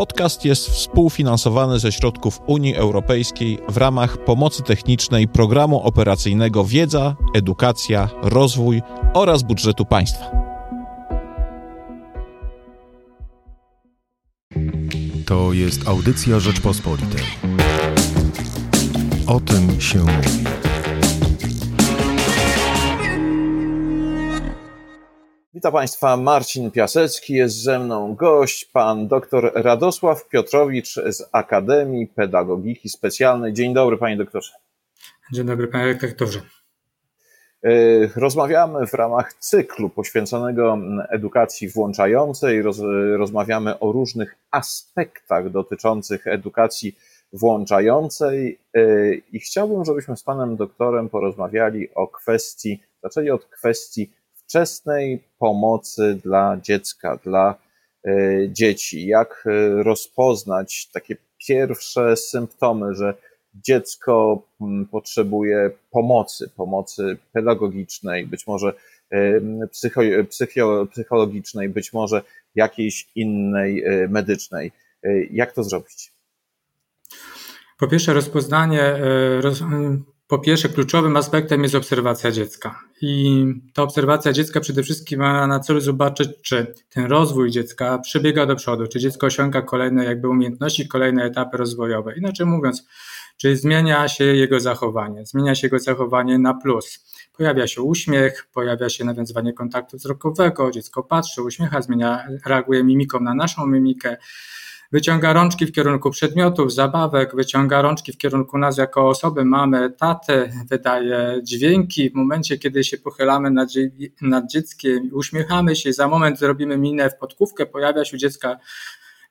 Podcast jest współfinansowany ze środków Unii Europejskiej w ramach pomocy technicznej Programu Operacyjnego Wiedza, Edukacja, Rozwój oraz budżetu państwa. To jest audycja Rzeczpospolitej. O tym się mówi. Witam Państwa, Marcin Piasecki, jest ze mną gość, pan dr Radosław Piotrowicz z Akademii Pedagogiki Specjalnej. Dzień dobry, panie doktorze. Dzień dobry, panie redaktorze. E, rozmawiamy w ramach cyklu poświęconego edukacji włączającej. Roz, rozmawiamy o różnych aspektach dotyczących edukacji włączającej e, i chciałbym, żebyśmy z panem doktorem porozmawiali o kwestii, zaczęli od kwestii wczesnej pomocy dla dziecka, dla e, dzieci. Jak e, rozpoznać takie pierwsze symptomy, że dziecko mm, potrzebuje pomocy, pomocy pedagogicznej, być może psycho, psycho, psychologicznej, być może jakiejś innej e, medycznej. Jak to zrobić? Po pierwsze, rozpoznanie, po pierwsze, kluczowym aspektem jest obserwacja dziecka. I ta obserwacja dziecka przede wszystkim ma na celu zobaczyć, czy ten rozwój dziecka przebiega do przodu, czy dziecko osiąga kolejne jakby umiejętności, kolejne etapy rozwojowe. Inaczej mówiąc, czy zmienia się jego zachowanie, zmienia się jego zachowanie na plus. Pojawia się uśmiech, pojawia się nawiązywanie kontaktu wzrokowego, dziecko patrzy, uśmiecha, zmienia, reaguje mimiką na naszą mimikę wyciąga rączki w kierunku przedmiotów, zabawek, wyciąga rączki w kierunku nas jako osoby, mamy, tatę, wydaje dźwięki w momencie, kiedy się pochylamy nad, nad dzieckiem, uśmiechamy się, za moment zrobimy minę w podkówkę, pojawia się u dziecka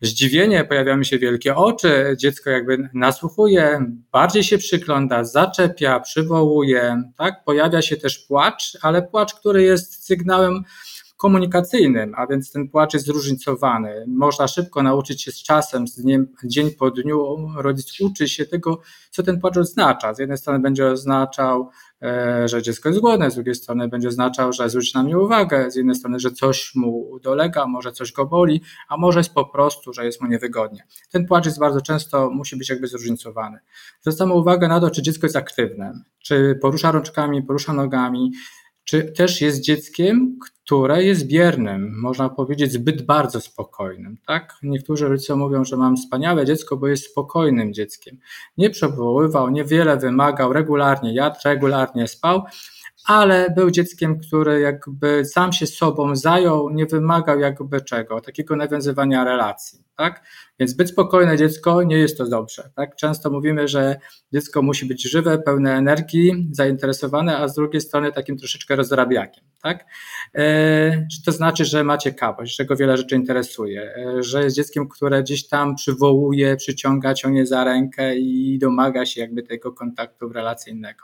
zdziwienie, pojawiają się wielkie oczy, dziecko jakby nasłuchuje, bardziej się przygląda, zaczepia, przywołuje, tak? Pojawia się też płacz, ale płacz, który jest sygnałem komunikacyjnym, a więc ten płacz jest zróżnicowany. Można szybko nauczyć się z czasem, z dniem, dzień po dniu, rodzic uczy się tego, co ten płacz oznacza. Z jednej strony będzie oznaczał, e, że dziecko jest głodne, z drugiej strony będzie oznaczał, że zwróci na mnie uwagę, z jednej strony, że coś mu dolega, może coś go boli, a może jest po prostu, że jest mu niewygodnie. Ten płacz jest bardzo często, musi być jakby zróżnicowany. Zwracamy uwagę na to, czy dziecko jest aktywne, czy porusza rączkami, porusza nogami, czy też jest dzieckiem, które jest biernym, można powiedzieć zbyt bardzo spokojnym. Tak? Niektórzy rodzice mówią, że mam wspaniałe dziecko, bo jest spokojnym dzieckiem. Nie przewoływał, niewiele wymagał, regularnie jadł, regularnie spał, ale był dzieckiem, który jakby sam się sobą zajął, nie wymagał jakby czego, takiego nawiązywania relacji, tak? Więc zbyt spokojne dziecko nie jest to dobrze, tak? Często mówimy, że dziecko musi być żywe, pełne energii, zainteresowane, a z drugiej strony takim troszeczkę rozrabiakiem, tak? E, to znaczy, że ma ciekawość, że go wiele rzeczy interesuje, e, że jest dzieckiem, które gdzieś tam przywołuje, przyciąga, ciągnie za rękę i domaga się jakby tego kontaktu relacyjnego.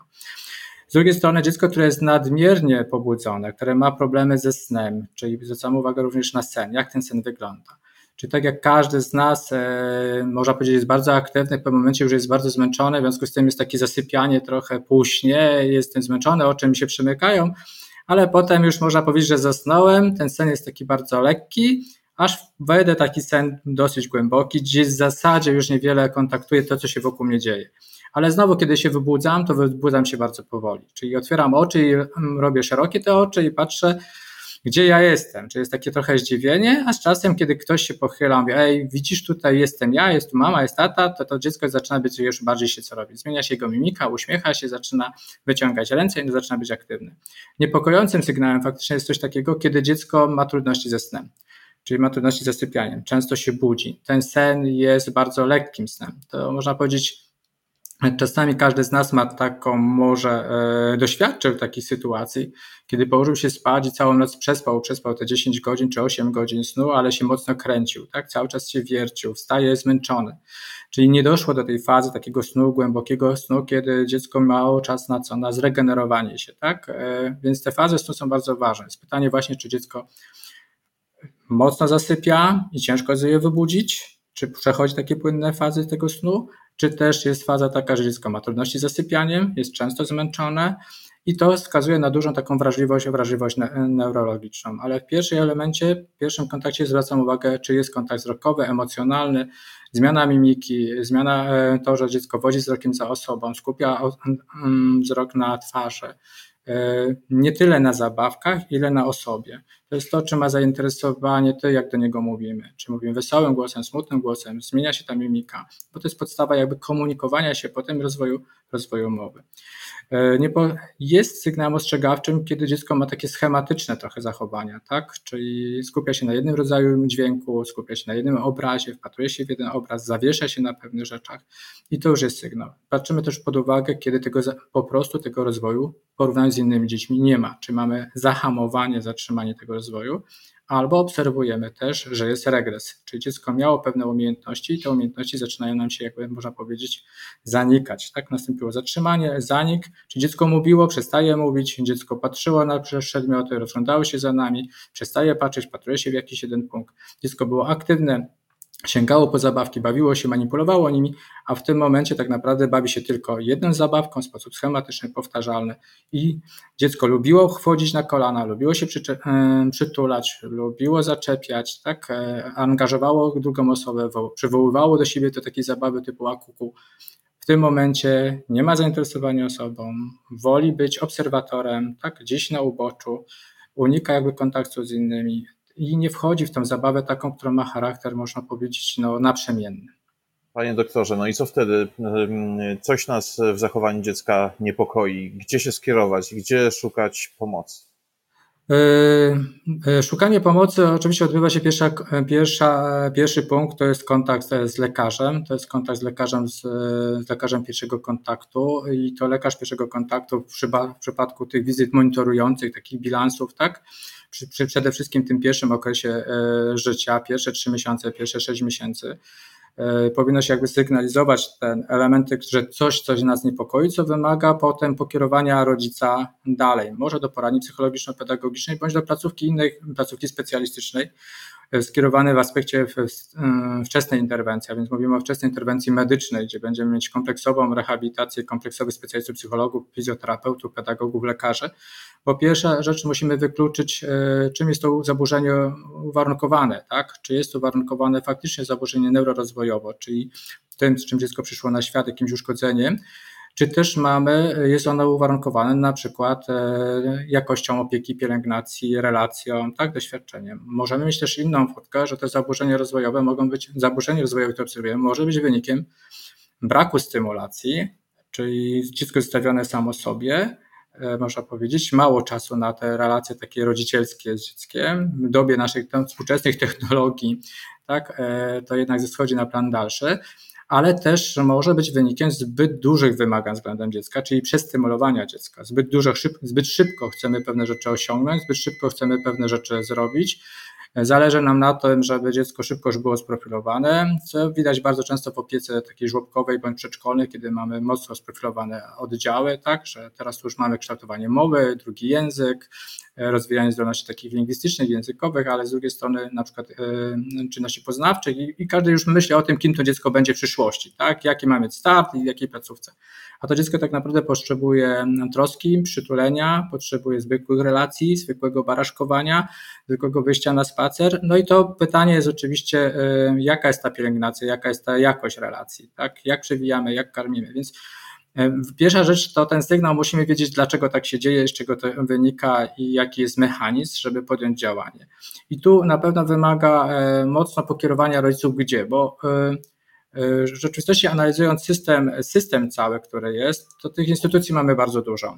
Z drugiej strony dziecko, które jest nadmiernie pobudzone, które ma problemy ze snem, czyli zwracamy uwagę również na sen, jak ten sen wygląda. Czy tak jak każdy z nas, e, można powiedzieć, jest bardzo aktywny, w pewnym momencie już jest bardzo zmęczony, w związku z tym jest takie zasypianie trochę późnie, jestem zmęczony, oczy mi się przymykają, ale potem już można powiedzieć, że zasnąłem, ten sen jest taki bardzo lekki, aż wejdę taki sen dosyć głęboki, gdzie w zasadzie już niewiele kontaktuję to, co się wokół mnie dzieje ale znowu, kiedy się wybudzam, to wybudzam się bardzo powoli. Czyli otwieram oczy i mm, robię szerokie te oczy i patrzę, gdzie ja jestem. Czyli jest takie trochę zdziwienie, a z czasem, kiedy ktoś się pochyla, mówi, ej, widzisz, tutaj jestem ja, jest tu mama, jest tata, to to dziecko zaczyna być już bardziej się co robi. Zmienia się jego mimika, uśmiecha się, zaczyna wyciągać ręce i zaczyna być aktywny. Niepokojącym sygnałem faktycznie jest coś takiego, kiedy dziecko ma trudności ze snem czyli ma trudności z zasypianiem, często się budzi. Ten sen jest bardzo lekkim snem. To można powiedzieć Czasami każdy z nas ma taką, może e, doświadczył takiej sytuacji, kiedy położył się spać i całą noc przespał, przespał te 10 godzin czy 8 godzin snu, ale się mocno kręcił, tak? Cały czas się wiercił, wstaje zmęczony. Czyli nie doszło do tej fazy takiego snu, głębokiego snu, kiedy dziecko miało czas na co? Na zregenerowanie się, tak? E, więc te fazy snu są bardzo ważne. Jest pytanie właśnie, czy dziecko mocno zasypia i ciężko je wybudzić, czy przechodzi takie płynne fazy tego snu, czy też jest faza taka, że dziecko ma trudności z zasypianiem, jest często zmęczone I to wskazuje na dużą taką wrażliwość, wrażliwość neurologiczną. Ale w pierwszym elemencie, w pierwszym kontakcie zwracam uwagę, czy jest kontakt wzrokowy, emocjonalny, zmiana mimiki, zmiana e, to, że dziecko wodzi wzrokiem za osobą, skupia wzrok na twarzy, E, nie tyle na zabawkach, ile na osobie. To jest to, czy ma zainteresowanie, to jak do niego mówimy. Czy mówimy wesołym głosem, smutnym głosem, zmienia się ta mimika, bo to jest podstawa jakby komunikowania się, potem rozwoju, rozwoju mowy. E, jest sygnałem ostrzegawczym, kiedy dziecko ma takie schematyczne trochę zachowania, tak? Czyli skupia się na jednym rodzaju dźwięku, skupia się na jednym obrazie, wpatruje się w jeden obraz, zawiesza się na pewnych rzeczach i to już jest sygnał. Patrzymy też pod uwagę, kiedy tego po prostu tego rozwoju w porównaniu z innymi dziećmi nie ma, czy mamy zahamowanie, zatrzymanie tego rozwoju, albo obserwujemy też, że jest regres, czyli dziecko miało pewne umiejętności i te umiejętności zaczynają nam się, jakby można powiedzieć, zanikać. Tak nastąpiło zatrzymanie, zanik, czy dziecko mówiło, przestaje mówić, dziecko patrzyło na przedmioty, rozglądało się za nami, przestaje patrzeć, patruje się w jakiś jeden punkt. Dziecko było aktywne, sięgało po zabawki, bawiło się, manipulowało nimi, a w tym momencie tak naprawdę bawi się tylko jedną zabawką w sposób schematyczny, powtarzalny i dziecko lubiło wchodzić na kolana, lubiło się e, przytulać, lubiło zaczepiać, tak, e, angażowało drugą osobę, przywoływało do siebie te takie zabawy typu akuku. W tym momencie nie ma zainteresowania osobą, woli być obserwatorem, tak, gdzieś na uboczu, unika jakby kontaktu z innymi, i nie wchodzi w tę zabawę taką, która ma charakter, można powiedzieć, no, naprzemienny. Panie doktorze, no i co wtedy? Coś nas w zachowaniu dziecka niepokoi. Gdzie się skierować? Gdzie szukać pomocy? Yy, yy, szukanie pomocy oczywiście odbywa się pierwsza, pierwsza, pierwszy punkt to jest kontakt z lekarzem, to jest kontakt z lekarzem, z, z lekarzem pierwszego kontaktu i to lekarz pierwszego kontaktu w, w przypadku tych wizyt monitorujących, takich bilansów, tak, przy, przy przede wszystkim tym pierwszym okresie e, życia, pierwsze trzy miesiące, pierwsze sześć miesięcy, e, powinno się jakby sygnalizować te elementy, że coś, coś nas niepokoi, co wymaga potem pokierowania rodzica dalej, może do poradni psychologiczno-pedagogicznej, bądź do placówki innej, placówki specjalistycznej, E, skierowany w aspekcie e, wczesnej interwencji, a więc mówimy o wczesnej interwencji medycznej, gdzie będziemy mieć kompleksową rehabilitację kompleksowych specjalistów, psychologów, fizjoterapeutów, pedagogów, lekarzy. Po pierwsze rzecz musimy wykluczyć, e, czym jest to zaburzenie uwarunkowane, tak? Czy jest to uwarunkowane faktycznie zaburzenie neurorozwojowo, czyli tym, z czym dziecko przyszło na świat, jakimś uszkodzeniem, czy też mamy, jest ono uwarunkowane na przykład e, jakością opieki, pielęgnacji, relacją, tak, doświadczeniem. Możemy mieć też inną fotkę, że te zaburzenia rozwojowe mogą być, zaburzenie rozwojowe, które obserwujemy, może być wynikiem braku stymulacji, czyli dziecko zostawione samo sobie, e, można powiedzieć, mało czasu na te relacje takie rodzicielskie z dzieckiem. W dobie naszych współczesnych technologii, tak, e, to jednak schodzi na plan dalszy ale też może być wynikiem zbyt dużych wymagań względem dziecka, czyli przestymulowania dziecka. Zbyt, dużo, zbyt szybko chcemy pewne rzeczy osiągnąć, zbyt szybko chcemy pewne rzeczy zrobić. Zależy nam na tym, żeby dziecko szybko już było sprofilowane, co widać bardzo często w opiece takiej żłobkowej bądź przedszkolnej, kiedy mamy mocno sprofilowane oddziały, tak, że teraz już mamy kształtowanie mowy, drugi język, rozwijanie zdolności takich lingwistycznych, językowych, ale z drugiej strony na przykład e, czynności poznawczych i, i każdy już myśli o tym, kim to dziecko będzie w przyszłości, tak? jaki ma mieć start i w jakiej placówce. A to dziecko tak naprawdę potrzebuje troski, przytulenia, potrzebuje zwykłych relacji, zwykłego baraszkowania, zwykłego wyjścia na spacer. No i to pytanie jest oczywiście, e, jaka jest ta pielęgnacja, jaka jest ta jakość relacji, tak? jak przewijamy, jak karmimy. Więc E, pierwsza rzecz to ten sygnał, musimy wiedzieć, dlaczego tak się dzieje, z czego to wynika i jaki jest mechanizm, żeby podjąć działanie. I tu na pewno wymaga e, mocno pokierowania rodziców gdzie, bo w rzeczywistości analizując system, system cały, który jest, to tych instytucji mamy bardzo dużo.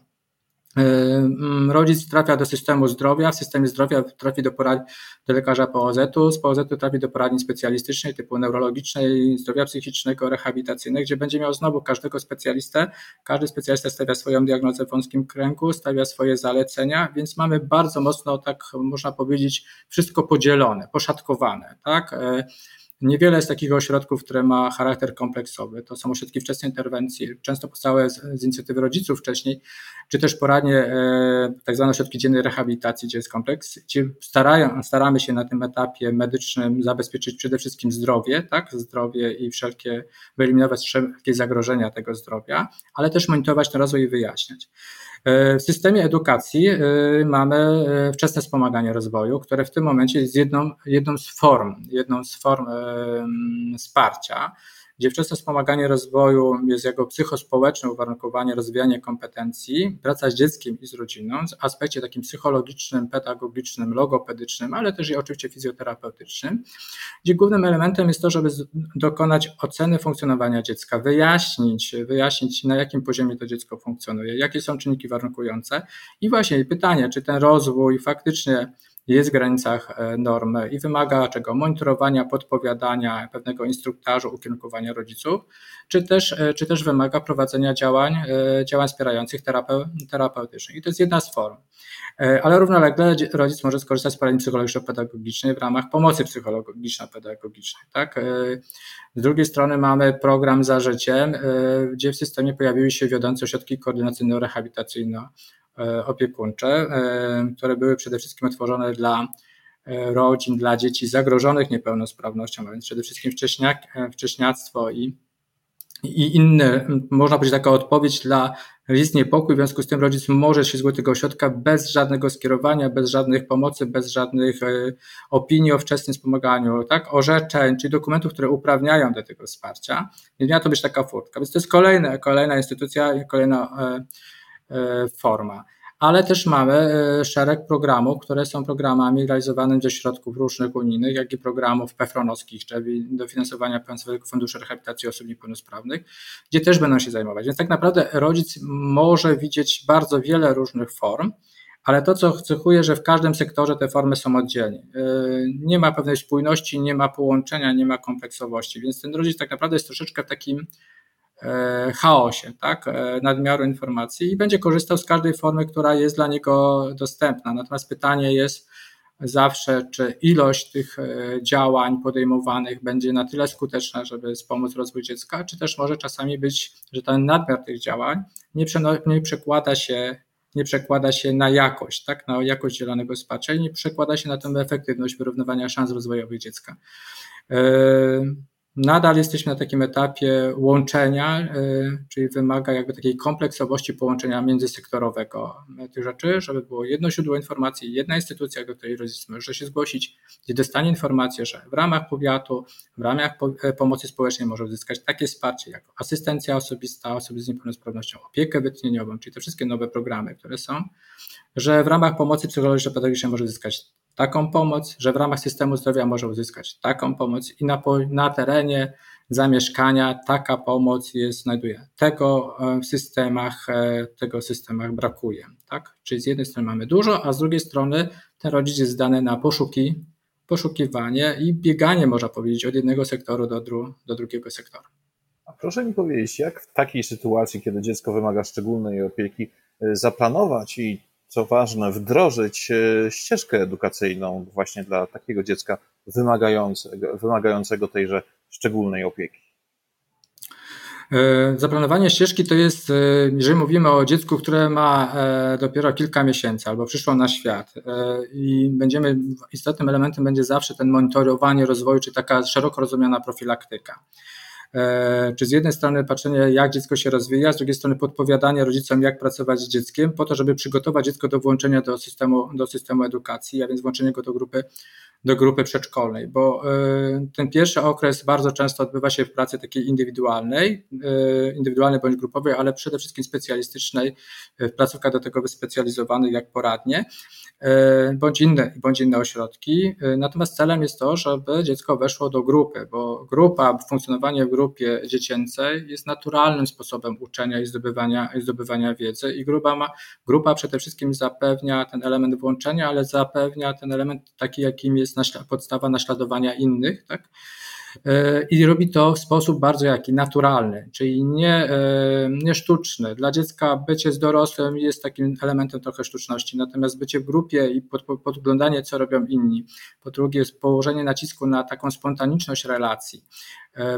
Rodzic trafia do systemu zdrowia, w systemie zdrowia trafi do, porad, do lekarza POZ-u, z POZ-u trafi do poradni specjalistycznej typu neurologicznej, zdrowia psychicznego, rehabilitacyjnej, gdzie będzie miał znowu każdego specjalistę. Każdy specjalista stawia swoją diagnozę w wąskim kręgu, stawia swoje zalecenia, więc mamy bardzo mocno, tak można powiedzieć, wszystko podzielone, poszatkowane. Tak? Niewiele jest takich ośrodków, które ma charakter kompleksowy. To są ośrodki wczesnej interwencji, często powstałe z, z inicjatywy rodziców wcześniej, czy też poradnie, e, tak zwane ośrodki dziennej rehabilitacji, gdzie jest kompleks, gdzie starają, staramy się na tym etapie medycznym zabezpieczyć przede wszystkim zdrowie, tak, zdrowie i wszelkie, wyeliminować wszelkie zagrożenia tego zdrowia, ale też monitorować ten rozwój i wyjaśniać. W systemie edukacji mamy wczesne wspomaganie rozwoju, które w tym momencie jest jedną, jedną z form, jedną z form wsparcia gdzie wspomaganie rozwoju jest jako psychospołeczne uwarunkowanie rozwijania kompetencji, praca z dzieckiem i z rodziną w aspekcie takim psychologicznym, pedagogicznym, logopedycznym, ale też i oczywiście fizjoterapeutycznym, gdzie głównym elementem jest to, żeby dokonać oceny funkcjonowania dziecka, wyjaśnić, wyjaśnić na jakim poziomie to dziecko funkcjonuje, jakie są czynniki warunkujące. I właśnie pytanie, czy ten rozwój faktycznie jest w granicach e, normy i wymaga czego? Monitorowania, podpowiadania, pewnego instruktażu, ukierunkowania rodziców, czy też, e, czy też wymaga prowadzenia działań, e, działań wspierających terapeutycznych. I to jest jedna z form. Ale równolegle rodzic może skorzystać z poradni psychologiczno-pedagogicznej w ramach pomocy psychologiczno-pedagogicznej. Tak? Z drugiej strony mamy program za życiem, gdzie w systemie pojawiły się wiodące ośrodki koordynacyjno-rehabilitacyjno opiekuńcze, e, które były przede wszystkim otworzone dla e, rodzin, dla dzieci zagrożonych niepełnosprawnością, a więc przede wszystkim wcześniak, wcześniactwo i, i inne, można powiedzieć taka odpowiedź dla jest niepokój, w związku z tym rodzic może się zgłosić do tego ośrodka bez żadnego skierowania, bez żadnych pomocy, bez żadnych opinii o wczesnym wspomaganiu, tak, orzeczeń, czy dokumentów, które uprawniają do tego wsparcia. Nie miała to być taka furtka. Więc to jest kolejna, kolejna instytucja, kolejna E, forma. Ale też mamy e, szereg programów, które są programami realizowanymi ze środków różnych unijnych, jak i programów PFRON-owskich, czyli dofinansowania Państwowego Funduszu Rehabilitacji Osób Niepełnosprawnych, gdzie też będą się zajmować. Więc tak naprawdę rodzic może widzieć bardzo wiele różnych form, ale to, co cechuje, że w każdym sektorze te formy są oddzielnie. E, nie ma pewnej spójności, nie ma połączenia, nie ma kompleksowości, więc ten rodzic tak naprawdę jest troszeczkę w takim E, chaosie, tak, e, nadmiaru informacji i będzie korzystał z każdej formy, która jest dla niego dostępna. Natomiast pytanie jest zawsze, czy ilość tych e, działań podejmowanych będzie na tyle skuteczna, żeby wspomóc rozwój dziecka, czy też może czasami być, że ten nadmiar tych działań nie, nie przekłada się nie przekłada się na jakość, tak, na jakość dzielonego wsparcia i nie przekłada się na tę efektywność wyrównywania szans rozwojowych dziecka. Nadal jesteśmy na takim etapie łączenia, y, czyli wymaga jakby takiej kompleksowości połączenia międzysektorowego. Tych rzeczy, żeby było jedno źródło informacji, jedna instytucja, do której rodzic może się zgłosić, gdzie dostanie informację, że w ramach powiatu, w ramach e, pomocy społecznej może uzyskać takie wsparcie jak asystencja osobista, osoby z niepełnosprawnością, opiekę wytchnieniową, czyli te wszystkie nowe programy, które są, że w ramach pomocy psychologiczno-pedagogicznej może uzyskać taką pomoc, że w ramach systemu zdrowia może uzyskać taką pomoc i na, na terenie zamieszkania taka pomoc jest, znajduje. Tego e, w systemach, e, tego systemach brakuje. Tak? Czyli z jednej strony mamy dużo, a z drugiej strony ten rodzic jest zdany na poszuki, poszukiwanie i bieganie, można powiedzieć, od jednego sektoru do, dru, do drugiego sektora. A proszę mi powiedzieć, jak w takiej sytuacji, kiedy dziecko wymaga szczególnej opieki, e, zaplanować i co ważne, wdrożyć e, ścieżkę edukacyjną właśnie dla takiego dziecka wymagającego, wymagającego tejże szczególnej opieki. E, zaplanowanie ścieżki to jest, e, jeżeli mówimy o dziecku, które ma dopiero kilka miesięcy albo przyszło na świat i będziemy, istotnym elementem będzie zawsze ten monitorowanie rozwoju, czy taka szeroko rozumiana profilaktyka. E, czy z jednej strony patrzenie, jak dziecko się rozwija, z drugiej strony podpowiadanie rodzicom, jak pracować z dzieckiem, po to, żeby przygotować dziecko do włączenia do systemu, do systemu edukacji, a więc włączenie go do grupy do grupy przedszkolnej, bo e, ten pierwszy okres bardzo często odbywa się w pracy takiej indywidualnej, e, indywidualnej bądź grupowej, ale przede wszystkim specjalistycznej, w placówkach do tego wyspecjalizowanych jak poradnie, bądź inne, bądź inne ośrodki. Natomiast celem jest to, żeby dziecko weszło do grupy, bo grupa, funkcjonowanie w grupie dziecięcej jest naturalnym sposobem uczenia i zdobywania, i zdobywania wiedzy i grupa, ma, grupa przede wszystkim zapewnia ten element włączenia, ale zapewnia ten element taki, jakim jest podstawa naśladowania innych, tak? E, i robi to w sposób bardzo jaki naturalny, czyli nie, e, nie sztuczny. Dla dziecka bycie z dorosłym jest takim elementem trochę sztuczności, natomiast bycie w grupie i pod, podglądanie, co robią inni. Po drugie, jest położenie nacisku na taką spontaniczność relacji,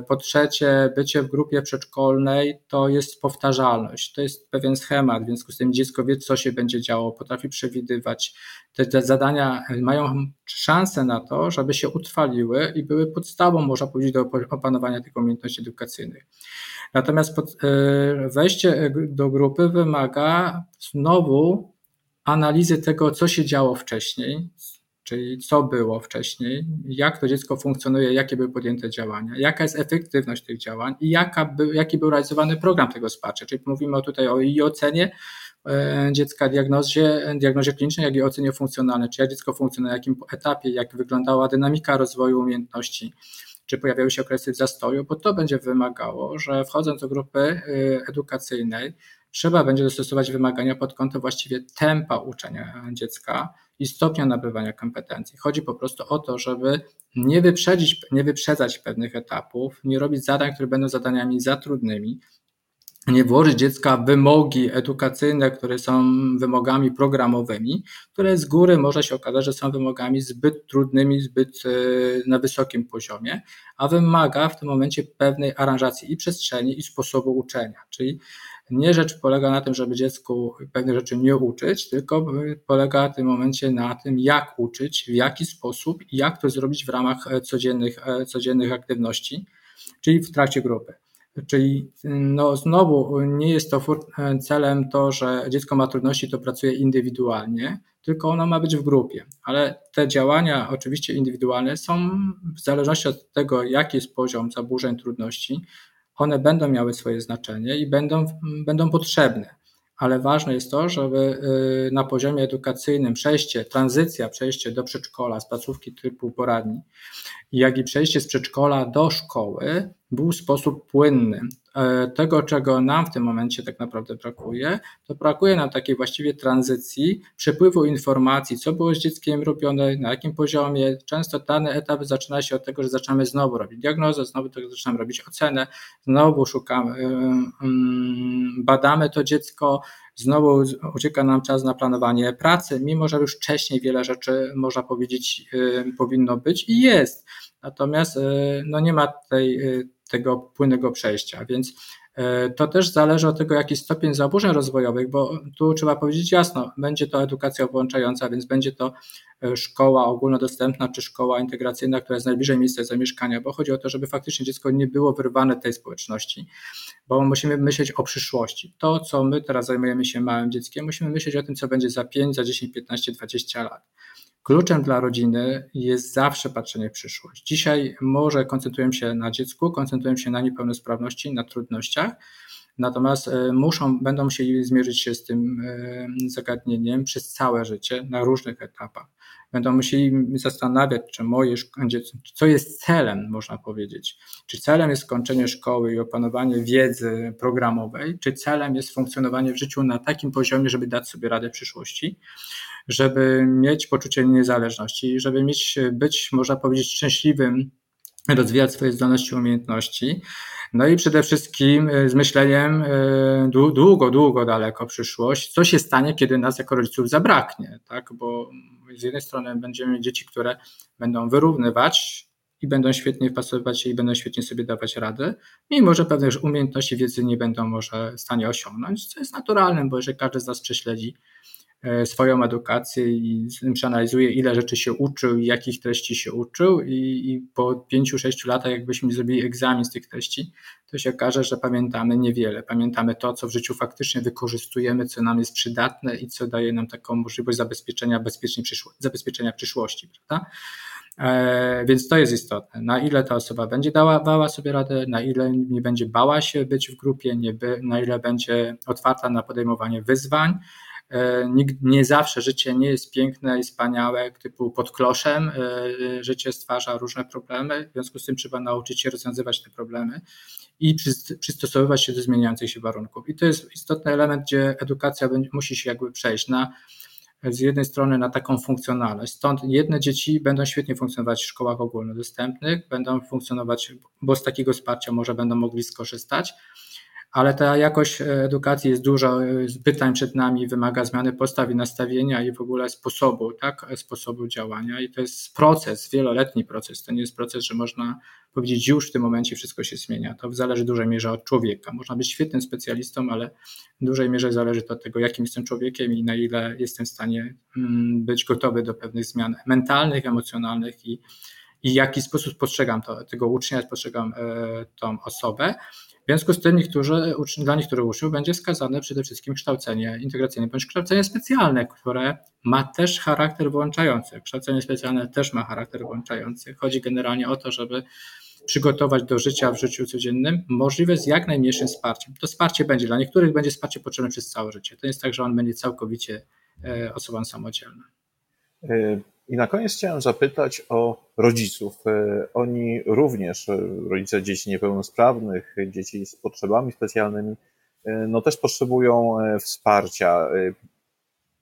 po trzecie, bycie w grupie przedszkolnej to jest powtarzalność, to jest pewien schemat, w związku z tym dziecko wie, co się będzie działo, potrafi przewidywać. Te, te zadania mają szansę na to, żeby się utrwaliły i były podstawą, można powiedzieć, do opanowania tych umiejętności edukacyjnych. Natomiast pod, e, wejście do grupy wymaga znowu analizy tego, co się działo wcześniej, czyli co było wcześniej, jak to dziecko funkcjonuje, jakie były podjęte działania, jaka jest efektywność tych działań i jaka by, jaki był realizowany program tego wsparcia. Czyli mówimy tutaj o i ocenie e, dziecka, diagnozie, diagnozie klinicznej, jak i ocenie funkcjonalnej, czy jak dziecko funkcjonuje, na jakim etapie, jak wyglądała dynamika rozwoju umiejętności, czy pojawiały się okresy zastoju, bo to będzie wymagało, że wchodząc do grupy e, edukacyjnej, trzeba będzie dostosować wymagania pod kątem właściwie tempa uczenia dziecka i stopnia nabywania kompetencji. Chodzi po prostu o to, żeby nie wyprzedzić, nie wyprzedzać pewnych etapów, nie robić zadań, które będą zadaniami za trudnymi, nie włożyć dziecka w wymogi edukacyjne, które są wymogami programowymi, które z góry może się okazać, że są wymogami zbyt trudnymi, zbyt e, na wysokim poziomie, a wymaga w tym momencie pewnej aranżacji i przestrzeni, i sposobu uczenia. Czyli nie rzecz polega na tym, żeby dziecku pewne rzeczy nie uczyć, tylko polega w tym momencie na tym, jak uczyć, w jaki sposób i jak to zrobić w ramach e, codziennych, e, codziennych aktywności, czyli w trakcie grupy. Czyli no znowu nie jest to e, celem to, że dziecko ma trudności, to pracuje indywidualnie, tylko ono ma być w grupie. Ale te działania, oczywiście indywidualne, są w zależności od tego, jaki jest poziom zaburzeń, trudności, one będą miały swoje znaczenie i będą, będą potrzebne. Ale ważne jest to, żeby y, na poziomie edukacyjnym przejście, tranzycja, przejście do przedszkola z placówki typu poradni, jak i przejście z przedszkola do szkoły był w sposób płynny. E, tego, czego nam w tym momencie tak naprawdę brakuje, to brakuje nam takiej właściwie tranzycji, przepływu informacji, co było z dzieckiem robione, na jakim poziomie. Często dany etap zaczyna się od tego, że zaczynamy znowu robić diagnozę, znowu zaczynamy robić ocenę, znowu szukamy, badamy to dziecko, znowu ucieka nam czas na planowanie pracy, mimo że już wcześniej wiele rzeczy, można powiedzieć, powinno być i jest. Natomiast no nie ma tej tego płynnego przejścia. Więc e, to też zależy od tego, jaki stopień zaburzeń rozwojowych, bo tu trzeba powiedzieć jasno, będzie to edukacja włączająca, więc będzie to e, szkoła ogólnodostępna czy szkoła integracyjna, która jest najbliżej miejsca zamieszkania, bo chodzi o to, żeby faktycznie dziecko nie było wyrwane tej społeczności, bo musimy myśleć o przyszłości. To, co my teraz zajmujemy się małym dzieckiem, musimy myśleć o tym, co będzie za 5, za 10, 15, 20 lat. Kluczem dla rodziny jest zawsze patrzenie w przyszłość. Dzisiaj może koncentrujemy się na dziecku, koncentrujemy się na niepełnosprawności, na trudnościach, natomiast e, muszą, będą musieli zmierzyć się z tym e, zagadnieniem przez całe życie na różnych etapach. Będą musieli zastanawiać, czy moje co jest celem, można powiedzieć. Czy celem jest skończenie szkoły i opanowanie wiedzy programowej, czy celem jest funkcjonowanie w życiu na takim poziomie, żeby dać sobie radę w przyszłości żeby mieć poczucie niezależności, żeby mieć, być, można powiedzieć, szczęśliwym, rozwijać swoje zdolności, umiejętności. No i przede wszystkim e, z myśleniem e, długo, długo daleko przyszłość, co się stanie, kiedy nas jako rodziców zabraknie, tak? Bo z jednej strony będziemy mieć dzieci, które będą wyrównywać i będą świetnie wpasowywać się i będą świetnie sobie dawać radę, mimo że pewne umiejętności wiedzy nie będą może w stanie osiągnąć, co jest naturalnym, bo jeżeli każdy z nas prześledzi swoją edukację i przeanalizuje, ile rzeczy się uczył i jakich treści się uczył, i, i po pięciu, sześciu latach, jakbyśmy zrobili egzamin z tych treści, to się okaże, że pamiętamy niewiele. Pamiętamy to, co w życiu faktycznie wykorzystujemy, co nam jest przydatne i co daje nam taką możliwość zabezpieczenia, bezpiecznej przyszło- zabezpieczenia przyszłości, prawda? E, więc to jest istotne. Na ile ta osoba będzie dała sobie radę, na ile nie będzie bała się być w grupie, nie by, na ile będzie otwarta na podejmowanie wyzwań, E, nie zawsze życie nie jest piękne i wspaniałe, typu pod kloszem. E, życie stwarza różne problemy, w związku z tym trzeba nauczyć się rozwiązywać te problemy i przystosowywać się do zmieniających się warunków. I to jest istotny element, gdzie edukacja musi się jakby przejść na z jednej strony na taką funkcjonalność. Stąd jedne dzieci będą świetnie funkcjonować w szkołach ogólnodostępnych, będą funkcjonować, bo z takiego wsparcia może będą mogli skorzystać, ale ta jakość edukacji jest dużo pytań przed nami, wymaga zmiany postaw i nastawienia i w ogóle sposobu, tak, sposobu działania. I to jest proces, wieloletni proces, to nie jest proces, że można powiedzieć już w tym momencie wszystko się zmienia, to zależy w dużej mierze od człowieka, można być świetnym specjalistą, ale w dużej mierze zależy to od tego, jakim jestem człowiekiem i na ile jestem w stanie mm, być gotowy do pewnych zmian mentalnych, emocjonalnych i, i w jaki sposób postrzegam to, tego ucznia, postrzegam e, tą osobę. W związku z tym niektórzy, dla niektórych uczniów będzie skazane przede wszystkim kształcenie integracyjne bądź kształcenie specjalne, które ma też charakter włączający. Kształcenie specjalne też ma charakter włączający. Chodzi generalnie o to, żeby przygotować do życia w życiu codziennym, możliwe z jak najmniejszym wsparciem. To wsparcie będzie, dla niektórych będzie wsparcie potrzebne przez całe życie. To jest tak, że on będzie całkowicie e, osobą samodzielną. E, I na koniec chciałem zapytać o rodziców. E, oni również, rodzice dzieci niepełnosprawnych, dzieci z potrzebami specjalnymi, no też potrzebują wsparcia.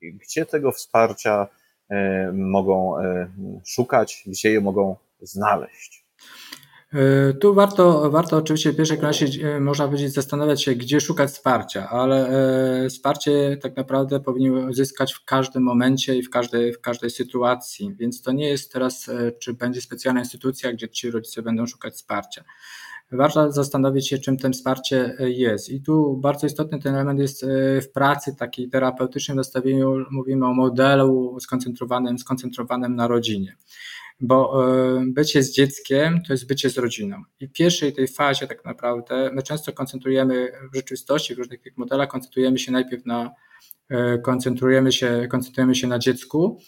Gdzie tego wsparcia mogą szukać, gdzie je mogą znaleźć? E, tu warto, warto oczywiście w pierwszej klasie e, można powiedzieć zastanawiać się, gdzie szukać wsparcia, ale e, wsparcie tak naprawdę powinien zyskać w każdym momencie i w każdej, w każdej sytuacji, więc to nie jest teraz, czy będzie specjalna instytucja, gdzie ci rodzice będą szukać wsparcia. Warto zastanowić się, czym to wsparcie jest. I tu bardzo istotny ten element jest w pracy takiej terapeutycznej nastawieniu, mówimy o modelu skoncentrowanym, skoncentrowanym na rodzinie bo e, bycie z dzieckiem to jest bycie z rodziną. I w pierwszej tej fazie tak naprawdę my często koncentrujemy w rzeczywistości, w różnych tych modelach koncentrujemy się najpierw na e, koncentrujemy się, koncentrujemy się na dziecku,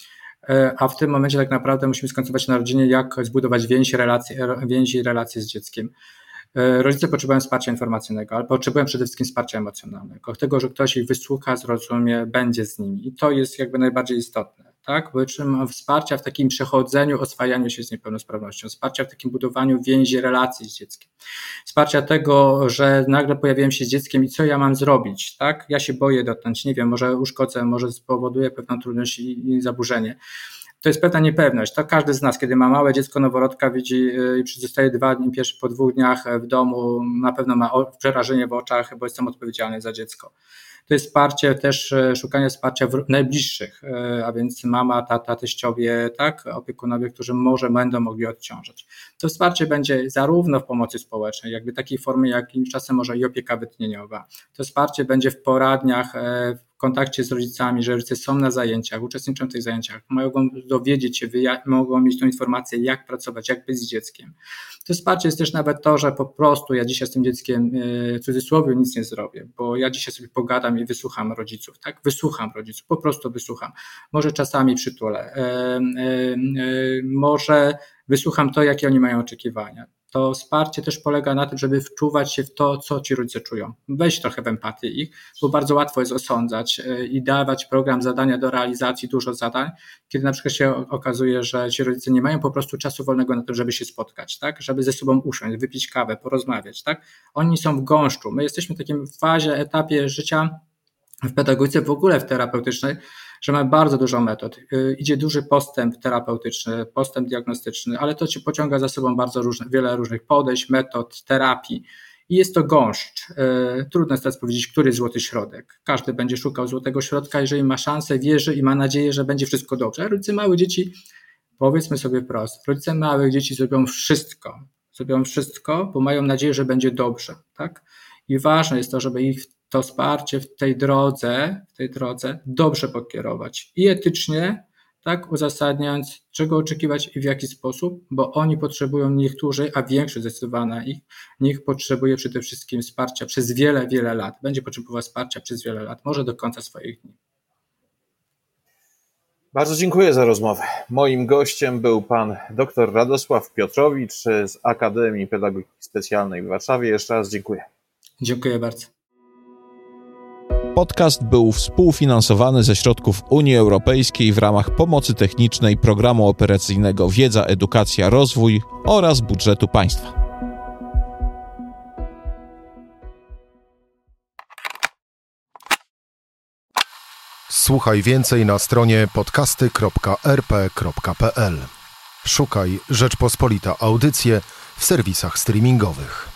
e, a w tym momencie tak naprawdę musimy skoncentrować się na rodzinie, jak zbudować więzi, relacje, więzi i relacje z dzieckiem. Rodzice potrzebują wsparcia informacyjnego, ale potrzebują przede wszystkim wsparcia emocjonalnego, tego, że ktoś ich wysłucha, zrozumie, będzie z nimi. I to jest jakby najbardziej istotne tak? Czym wsparcia w takim przechodzeniu, oswajaniu się z niepełnosprawnością, wsparcia w takim budowaniu więzi, relacji z dzieckiem, wsparcia tego, że nagle pojawiłem się z dzieckiem i co ja mam zrobić, tak? Ja się boję dotknąć, nie wiem, może uszkodzę, może spowoduje pewną trudność i, i zaburzenie to jest pewna niepewność. To każdy z nas, kiedy ma małe dziecko noworodka, widzi y, i zostaje dwa dni, pierwszy po dwóch dniach w domu, na pewno ma przerażenie w oczach, bo jestem odpowiedzialny za dziecko to jest wsparcie też, e, szukanie wsparcia w najbliższych, e, a więc mama, tata, teściowie, tak, opiekunowie, którzy może będą mogli odciążać. To wsparcie będzie zarówno w pomocy społecznej, jakby takiej formy, jak czasem może i opieka wytnieniowa. To wsparcie będzie w poradniach, e, kontakcie z rodzicami, że rodzice są na zajęciach, uczestniczą w tych zajęciach, mogą dowiedzieć się, mogą mieć tą informację, jak pracować, jak być z dzieckiem. To wsparcie jest też nawet to, że po prostu ja dzisiaj z tym dzieckiem e, w cudzysłowie nic nie zrobię, bo ja dzisiaj sobie pogadam i wysłucham rodziców, tak? Wysłucham rodziców, po prostu wysłucham. Może czasami przytulę, e, e, może wysłucham to, jakie oni mają oczekiwania to wsparcie też polega na tym, żeby wczuwać się w to, co ci rodzice czują. Wejść trochę w empatię ich, bo bardzo łatwo jest osądzać e, i dawać program zadania do realizacji, dużo zadań, kiedy na przykład się okazuje, że ci rodzice nie mają po prostu czasu wolnego na to, żeby się spotkać, tak? żeby ze sobą usiąść, wypić kawę, porozmawiać. Tak? Oni są w gąszczu. My jesteśmy w takim fazie, etapie życia w pedagogice, w ogóle w terapeutycznej, że mamy bardzo dużo metod. Y, idzie duży postęp terapeutyczny, postęp diagnostyczny, ale to ci pociąga za sobą bardzo różne, wiele różnych podejść, metod, terapii. I jest to gąszcz. Y, trudno jest teraz powiedzieć, który złoty środek. Każdy będzie szukał złotego środka, jeżeli ma szansę, wierzy i ma nadzieję, że będzie wszystko dobrze. rodzice małych dzieci, powiedzmy sobie wprost, rodzice małych dzieci zrobią wszystko. Zrobią wszystko, bo mają nadzieję, że będzie dobrze. Tak? I ważne jest to, żeby ich to wsparcie w tej drodze, w tej drodze dobrze pokierować i etycznie, tak, uzasadniając, czego oczekiwać i w jaki sposób, bo oni potrzebują, niektórzy, a większość zdecydowana ich, nich potrzebuje przede wszystkim wsparcia przez wiele, wiele lat. Będzie potrzebował wsparcia przez wiele lat, może do końca swoich dni. Bardzo dziękuję za rozmowę. Moim gościem był pan dr Radosław Piotrowicz z Akademii Pedagogiki Specjalnej w Warszawie. Jeszcze raz dziękuję. Dziękuję bardzo. Podcast był współfinansowany ze środków Unii Europejskiej w ramach pomocy technicznej Programu Operacyjnego Wiedza, Edukacja, Rozwój oraz budżetu państwa. Słuchaj więcej na stronie podcasty.rp.pl. Szukaj Rzeczpospolita Audycje w serwisach streamingowych.